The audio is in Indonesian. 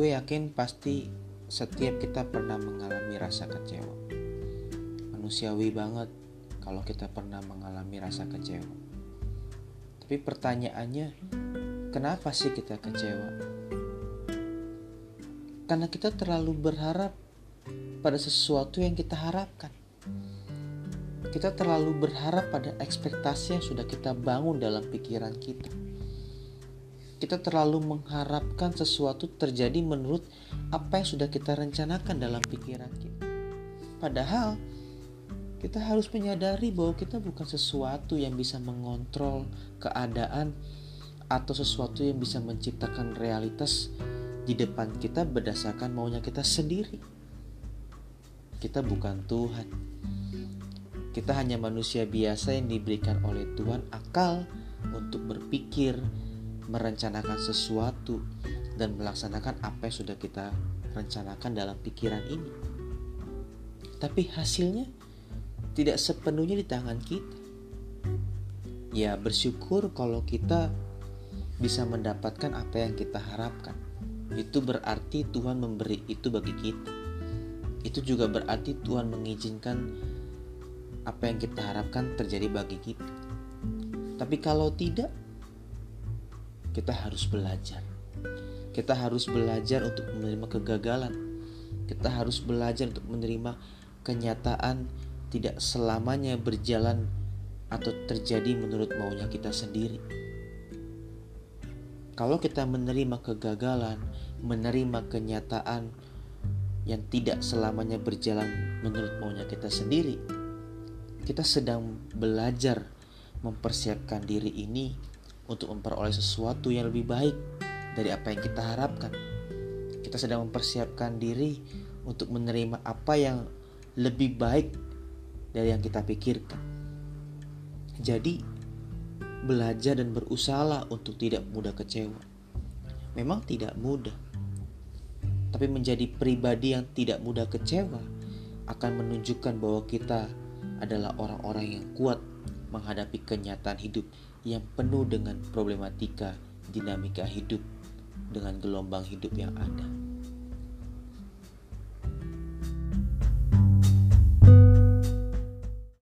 yakin pasti setiap kita pernah mengalami rasa kecewa. Manusiawi banget kalau kita pernah mengalami rasa kecewa. Tapi pertanyaannya, kenapa sih kita kecewa? Karena kita terlalu berharap pada sesuatu yang kita harapkan. Kita terlalu berharap pada ekspektasi yang sudah kita bangun dalam pikiran kita kita terlalu mengharapkan sesuatu terjadi menurut apa yang sudah kita rencanakan dalam pikiran kita. Padahal kita harus menyadari bahwa kita bukan sesuatu yang bisa mengontrol keadaan atau sesuatu yang bisa menciptakan realitas di depan kita berdasarkan maunya kita sendiri. Kita bukan Tuhan. Kita hanya manusia biasa yang diberikan oleh Tuhan akal untuk berpikir, merencanakan sesuatu dan melaksanakan apa yang sudah kita rencanakan dalam pikiran ini. Tapi hasilnya tidak sepenuhnya di tangan kita. Ya, bersyukur kalau kita bisa mendapatkan apa yang kita harapkan. Itu berarti Tuhan memberi itu bagi kita. Itu juga berarti Tuhan mengizinkan apa yang kita harapkan terjadi bagi kita. Tapi kalau tidak, kita harus belajar. Kita harus belajar untuk menerima kegagalan. Kita harus belajar untuk menerima kenyataan tidak selamanya berjalan atau terjadi menurut maunya kita sendiri. Kalau kita menerima kegagalan, menerima kenyataan yang tidak selamanya berjalan menurut maunya kita sendiri, kita sedang belajar mempersiapkan diri ini untuk memperoleh sesuatu yang lebih baik dari apa yang kita harapkan. Kita sedang mempersiapkan diri untuk menerima apa yang lebih baik dari yang kita pikirkan. Jadi, belajar dan berusaha untuk tidak mudah kecewa. Memang tidak mudah, tapi menjadi pribadi yang tidak mudah kecewa akan menunjukkan bahwa kita adalah orang-orang yang kuat menghadapi kenyataan hidup yang penuh dengan problematika dinamika hidup dengan gelombang hidup yang ada.